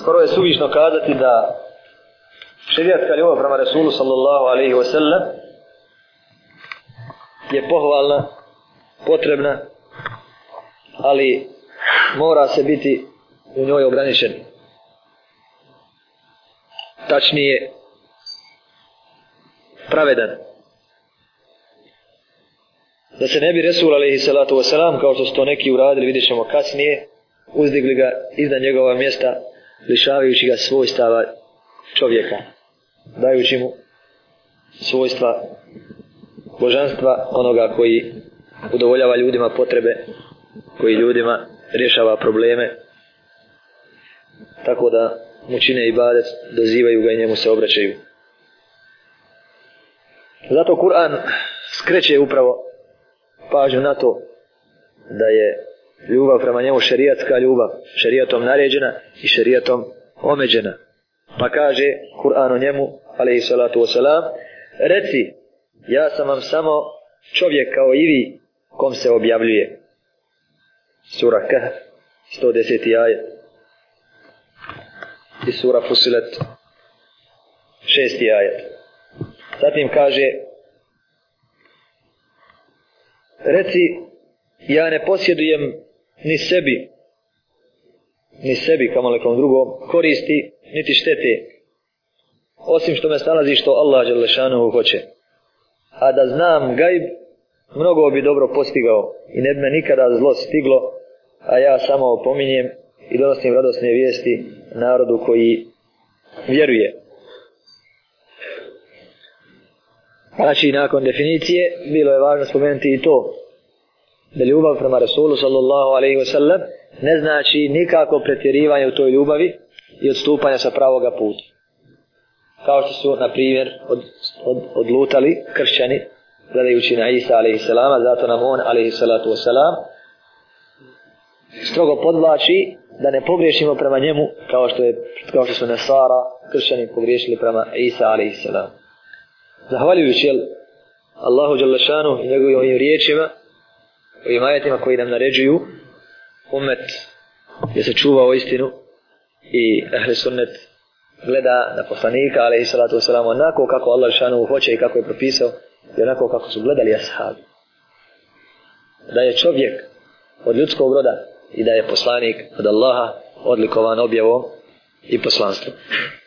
skoro je suvišno kazati da šerijatska ljubav prema Resulu sallallahu alaihi wa sallam je pohvalna, potrebna, ali mora se biti u njoj ograničen. Tačnije, pravedan. Da se ne bi Resul alaihi salatu wa kao što su to neki uradili, vidjet ćemo kasnije, uzdigli ga iznad njegova mjesta lišavajući ga svojstava čovjeka, dajući mu svojstva božanstva onoga koji udovoljava ljudima potrebe, koji ljudima rješava probleme, tako da mu čine i badec, dozivaju ga i njemu se obraćaju. Zato Kur'an skreće upravo pažnju na to da je ljubav prema njemu šerijatska ljubav, šerijatom naređena i šerijatom omeđena. Pa kaže Kur'an o njemu, alaihi salatu wasalam, reci, ja sam vam samo čovjek kao i vi kom se objavljuje. Sura Kahf, 110. ajet. I sura Fusilet, 6. ajet. Zatim kaže, reci, ja ne posjedujem ni sebi, ni sebi kamo nekom drugom koristi, niti štete. Osim što me stalazi što Allah Đelešanu hoće. A da znam gajb, mnogo bi dobro postigao i ne bi me nikada zlo stiglo, a ja samo opominjem i donosim radosne vijesti narodu koji vjeruje. Pa znači, nakon definicije, bilo je važno spomenuti i to, da ljubav prema Rasulu sallallahu alaihi wa sallam ne znači nikako pretjerivanje u toj ljubavi i odstupanje sa pravoga puta. Kao što su, na primjer, od, od, odlutali kršćani gledajući na Isa alaihi salama, zato nam on alaihi salatu wa salam strogo podvlači da ne pogriješimo prema njemu kao što, je, kao što su Nesara kršćani pogriješili prema Isa alaihi salam. Zahvaljujući jel, Allahu Đalešanu i njegovim riječima, ovim ajetima koji nam naređuju umet je se čuva o istinu i ehli sunnet gleda na poslanika alaihi salatu wasalam onako kako Allah šanu hoće i kako je propisao i onako kako su gledali ashabi da je čovjek od ljudskog roda i da je poslanik od Allaha odlikovan objavom i poslanstvom.